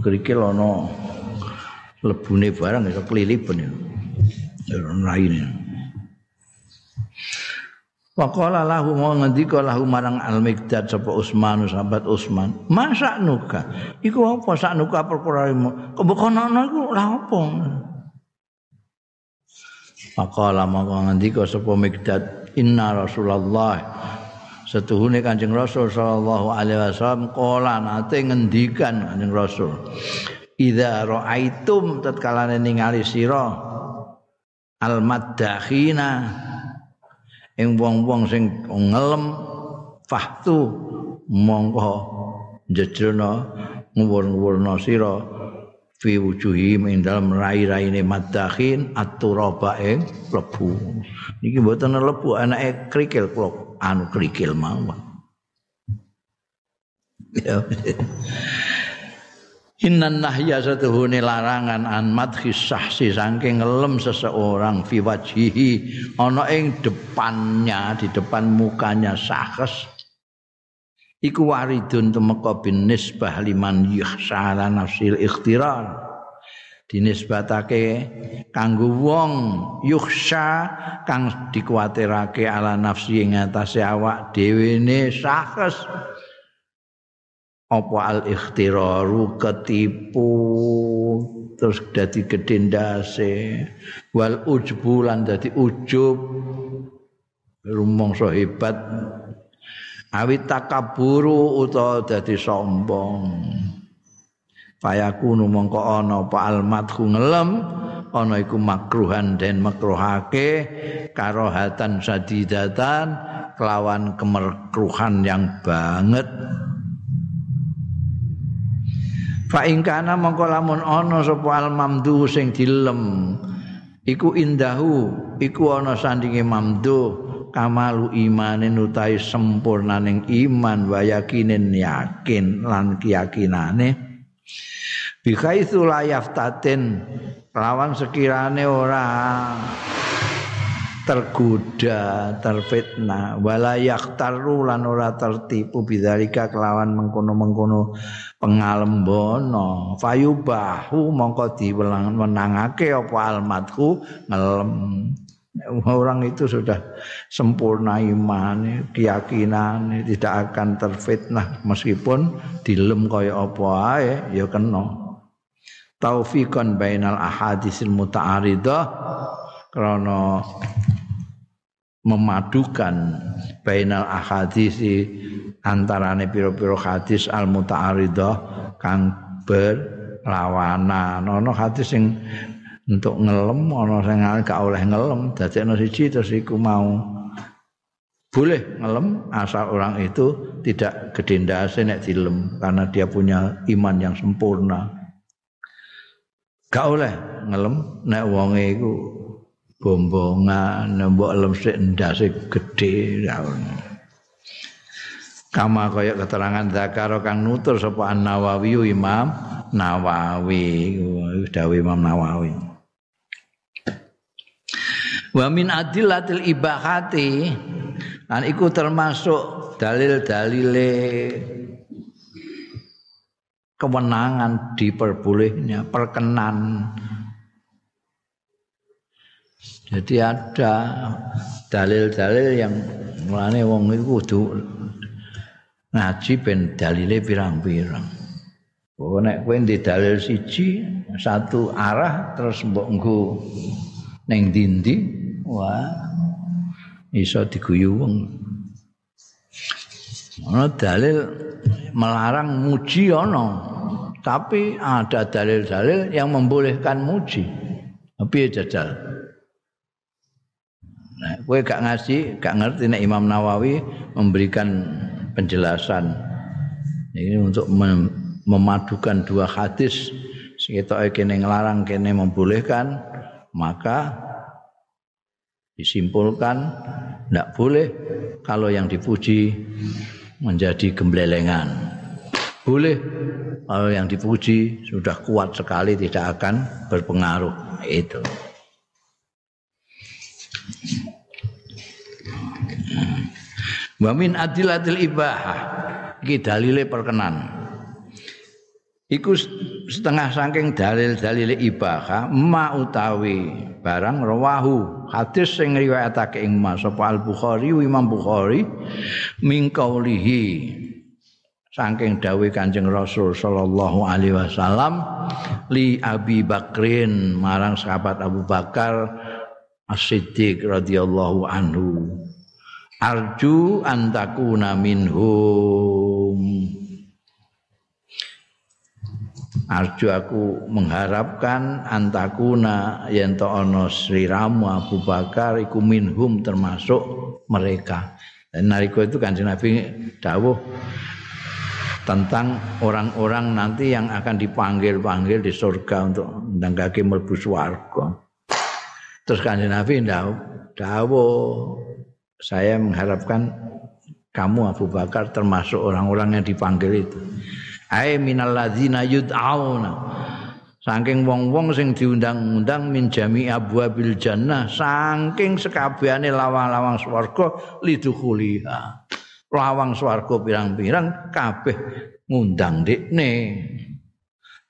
Krikil ana lebune barang iso kelilipen ya. Raine. Faqala lahu mau ngendika lahu marang Al-Miqdad sapa Utsman sahabat Utsman. Masa nuka? Iku apa sak nuka perkara Kok kono iku lha apa? Mau ngendika sapa Miqdad inna Rasulullah setuhune Kanjeng Rasul sallallahu alaihi wasallam kala nate ngendikan Kanjeng Rasul idza raaitum tatkala ningali sira al madakhina ing wong-wong sing ngelem fahtu mongko jejrona nguwur-nguwurna sira fi wujuhi ing dalem rai-raine madakhin aturaba ing lebu iki mboten lebu anake krikil kula anu krikil mawon. Ya. Innan nahya satuhune larangan an madhis sahsi saking ngelem seseorang fi wajhihi ana ing depannya di depan mukanya sahs iku waridun temeka bin nisbah liman yahsala nafsil ikhtirar. Dinisbatake kanggo wong yukhsha kang dikuwatirake ala nafsi ing atase awak dhewe ne sakes apa al ikhtiraru ketipu terus dadi gedendase wal ujbu lan dadi ujub. Rumangsa hebat. Awit takaburu utawa dadi sombong. Fayakunu mongko ana apa almadhu ngelem ana iku makruhan den makruhake karohatan sadidatan kelawan kemerkruhan yang banget fa ing kana mongko lamun ana sapa almamdu sing dilem iku indahu iku ana sandinge mamdu kamalu imanin utahe sempurnaning iman wa yakinin yakin lan keyakinane. Bikhaitsu la yaftatin lawan sekirane ora tergoda, terfitnah, wala yaktaru lan ora tertipu bidzalika kelawan mengkono-mengkono pengalembono. Fayubahu mongko diwelang menangake apa almatku ngelem. Orang itu sudah sempurna iman, keyakinan, tidak akan terfitnah meskipun dilem kaya apa ae ya kena. taufiqan bainal ahadisil muta'aridah karena memadukan bainal ahadisi antarane piro-piro hadis al muta'aridah kang berlawanan. Ana hadis sing untuk ngelem ana sing gak oleh ngelem dadi ana siji terus iku mau boleh ngelem asal orang itu tidak gedendase nek dilem karena dia punya iman yang sempurna. Gak oleh ngelem nek wonge iku bombongan mbok lem sik ndase gedhe kama kaya keterangan zakaro kang nutur sapa An-Nawawi Imam Nawawi. Dawuh Imam Nawawi. Wa min adillatil ibahati lan iku termasuk dalil-dalile kewenangan diperbolehnya perkenan jadi ada dalil-dalil yang mulane wong iku kudu ngaji ben dalile pirang-pirang. Bahwa nek kowe di dalil siji satu arah terus mbok nggo ning dindi wah iso diguyu wong. Ana dalil melarang muji ana. Tapi ada dalil-dalil yang membolehkan muji. Tapi jajal. Gue gak ngasih, gak ngerti nih Imam Nawawi memberikan penjelasan. Ini untuk mem memadukan dua hadis. Sekitar kene ngelarang kene membolehkan maka disimpulkan tidak boleh kalau yang dipuji menjadi gemblelengan. Boleh kalau yang dipuji sudah kuat sekali tidak akan berpengaruh. Itu Wa min adilatil ibahah. Iki dalile perkenan. Iku setengah saking dalil-dalil ibahah ma utawi barang rawahu. Hadis sing riwayatake ing Mas Al Bukhari Imam Bukhari min qaulihi saking dawuh Kanjeng Rasul sallallahu alaihi wasallam li Abi Bakrin marang sahabat Abu Bakar As-Siddiq radhiyallahu anhu arju antakuna minhum Arju aku mengharapkan antakuna yen to ana sliramu Abu Bakar iku minhum termasuk mereka. Dan nalika itu Kanjeng Nabi dawuh tentang orang-orang nanti yang akan dipanggil-panggil di surga untuk ndangake mlebu swarga. Terus Kanjeng Nabi dawuh saya mengharapkan kamu Abu Bakar termasuk orang-orang yang dipanggil itu. ai minal ladzina yud'auna. Saking wong-wong sing diundang-undang min jami abwabil jannah saking sekabehane lawang-lawang swarga lidukhuliha lawang swarga pirang-pirang kabeh ngundang dikne.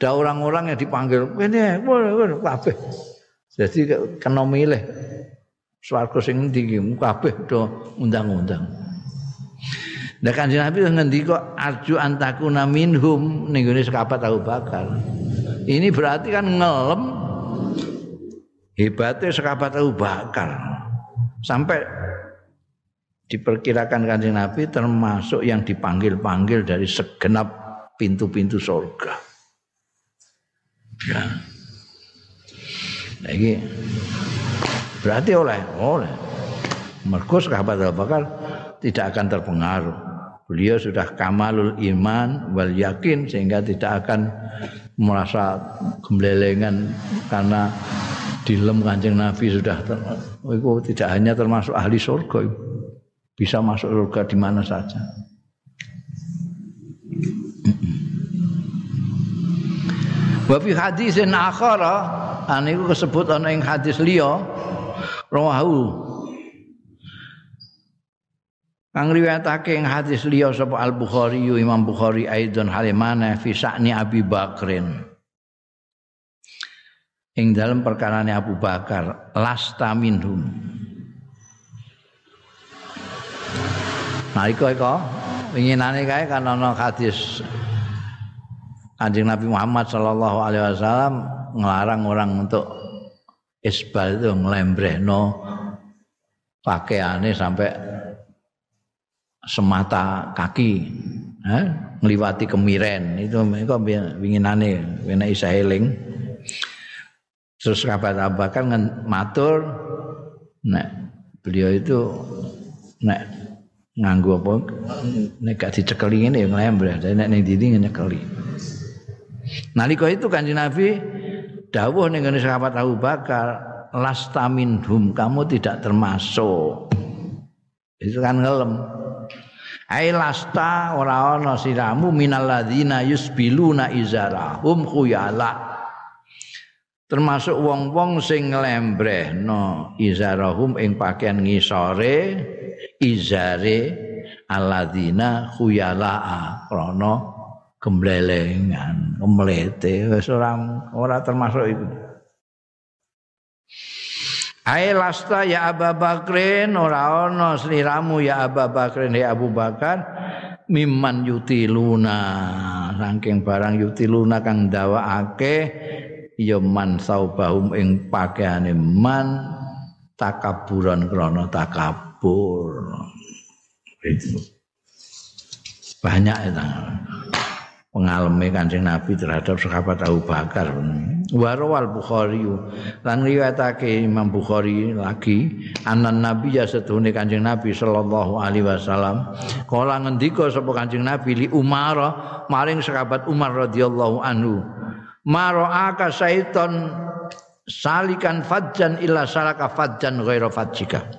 Ada orang-orang yang dipanggil ini kabeh. Jadi kena milih swarga sing ndi kabeh do undang-undang Nah kanjeng Nabi ngendika arju antakuna minhum ning gone sekabat Abu Bakar. Ini berarti kan ngelem hebatnya sekabat Abu Bakar. Sampai diperkirakan kanjeng Nabi termasuk yang dipanggil-panggil dari segenap pintu-pintu surga. Ya. Nah, ini berarti oleh oleh. Mergo sahabat Abu Bakar tidak akan terpengaruh. Beliau sudah kamalul iman wal yakin sehingga tidak akan merasa gemblelengan karena dilem kancing Nabi sudah itu tidak hanya termasuk ahli surga bisa masuk surga di mana saja. Wa fi hadisin akhara aniku kesebut ana ing hadis liya rawahu Kang riwayatake ing hadis liya sapa Al Bukhari Imam Bukhari aidon halimana fi sa'ni Abi Bakrin. Ing dalam perkarane Abu Bakar lasta minhum. Nalika iko winginane kae kan ana hadis Kanjeng Nabi Muhammad sallallahu alaihi wasallam ngelarang orang untuk isbal itu ngelembrehno pakaiannya sampai semata kaki eh, ngliwati kemiren. Itu mereka winginane wena isa eling terus kabar abakan ngen matur nek beliau itu nek nganggo apa nek gak dicekeli ngene ya nglembreh nek ning dindi nyekeli nalika itu kanjeng Nabi dawuh ning sahabat Abu Bakar lastamin hum kamu tidak termasuk. Itu kan ngelem. Ai lasta ora ana siramu minal ladzina yusbiluna izarahum khuyala. Termasuk wong-wong sing nglembrehno izarahum ing pakaian ngisore izare alladzina khuyala krana gemblelengan kemlete wis ora ora termasuk itu Ai lasta ya Abu Bakrin ora ana sliramu ya Abu Bakrin ya Abu Bakar. Mimman yutiluna saking barang yutiluna kang dawaake ya man saubahum ing pakaiane man takaburan krana takabur. Itu. Banyak itu pengalami kancing Nabi terhadap sahabat Abu Bakar. Warawal Bukhari. Lan riwayatake Imam Bukhari lagi anan Nabi ya setuhune kancing Nabi sallallahu alaihi wasallam. Kala ngendika sapa kancing Nabi li Umar maring sahabat Umar radhiyallahu anhu maroaka syaiton salikan fajjan illa salaka fajjan ghaira fajjika.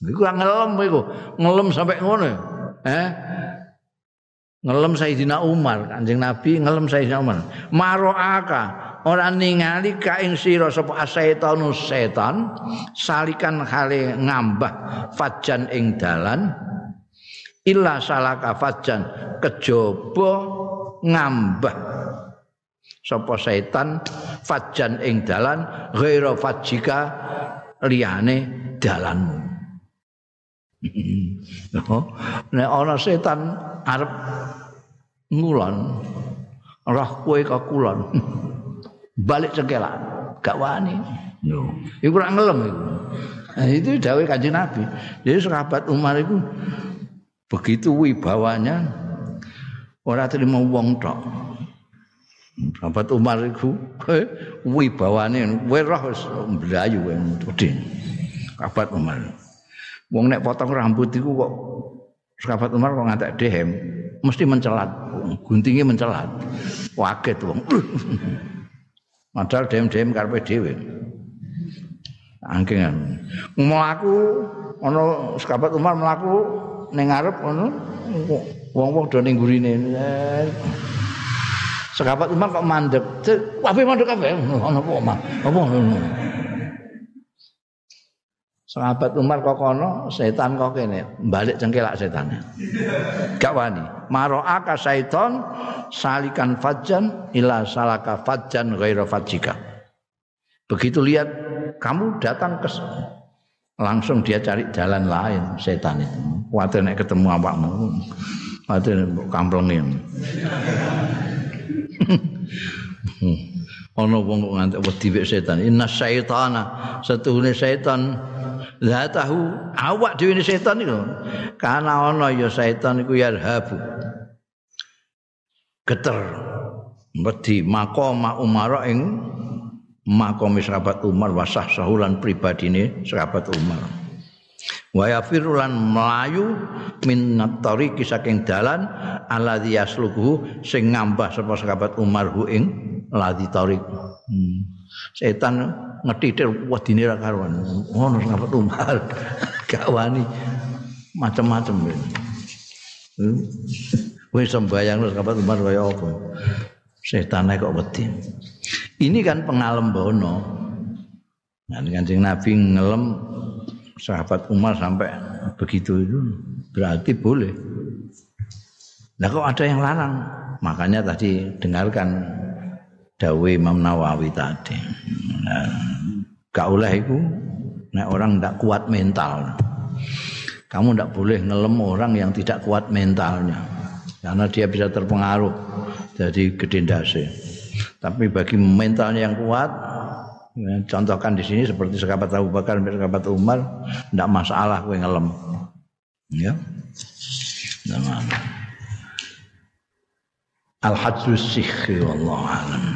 Iku ngelem iku. Ngelem sampai ngono. Eh ngelem Sayyidina Umar Kanjeng Nabi ngelem Sayyidina Umar. Maroaka ora ningali ka ing sira sapa asaitanu setan salikan hale ngambah fajan ing dalan illa salaka fajan kejaba ngambah sapa setan fajan ing dalan ghaira fajika liyane dalanmu nek ana setan arep ngulon roh kowe kok kulon. *laughs* Balik cengkelan gak wani. No iku ora ngelem iku. Nah, itu dawuh kanjeng Nabi. Jadi sahabat Umar itu begitu wibawanya ora terima wong tok. Sahabat Umar itu wibawane kowe roh wis mlayu kowe sahabat Umar wong nek potong rambut iku kok sahabat Umar kok ngantek dehem mesti mencelat. Guntingnya mencelat. Waget wong. *laughs* Padahal dem-dem karepe dhewe. Angkingan mlaku ana sahabat Umar mlaku ning ngarep ngono wong-wong do ning gurine. Sahabat Umar kok mandek. Kabeh mandek kabeh. Ana apa apa Sahabat Umar kok kono, setan kok kene, balik cengkelak setannya. Gak wani. Maro'aka syaiton salikan fajan ila salaka fajan ghaira fajika. Begitu lihat kamu datang ke langsung dia cari jalan lain setan itu. Kuatir nek ketemu awakmu. Kuatir kamplengin. *laughs* Ono wong kok nganti wedi setan. Inna syaitana setuhune setan La tahu awak dhewe setan iku. Karena ana ya setan iku yarhabu. Geter. Wedi maqama Umar ing maqam sahabat Umar wasah sahulan pribadine sahabat Umar. Wa yafirulan melayu min tariqi saking dalan alladzi yasluhu sing ngambah sapa sahabat Umar hu ing ladzi tariq. Hmm. Setan ngetitir wedine ra karuan. Ngono sing apa tumbal. Gak wani macam-macam. Hmm. Wis sembayang terus kapan tumbal kaya apa. Setan kok wedi. Ini kan pengalem bono. Nah, kancing Nabi ngelem sahabat Umar sampai begitu itu berarti boleh. Nah kok ada yang larang? Makanya tadi dengarkan dawe Imam Nawawi tadi. Nah, gak oleh itu nek orang tidak kuat mental. Kamu tidak boleh ngelem orang yang tidak kuat mentalnya. Karena dia bisa terpengaruh jadi gede dasi. Tapi bagi mentalnya yang kuat, ya, contohkan di sini seperti sekabat Abu Bakar, sekabat Umar, tidak masalah gue ngelem. Ya. Al-Hajjus Sikhi Wallahu Alam.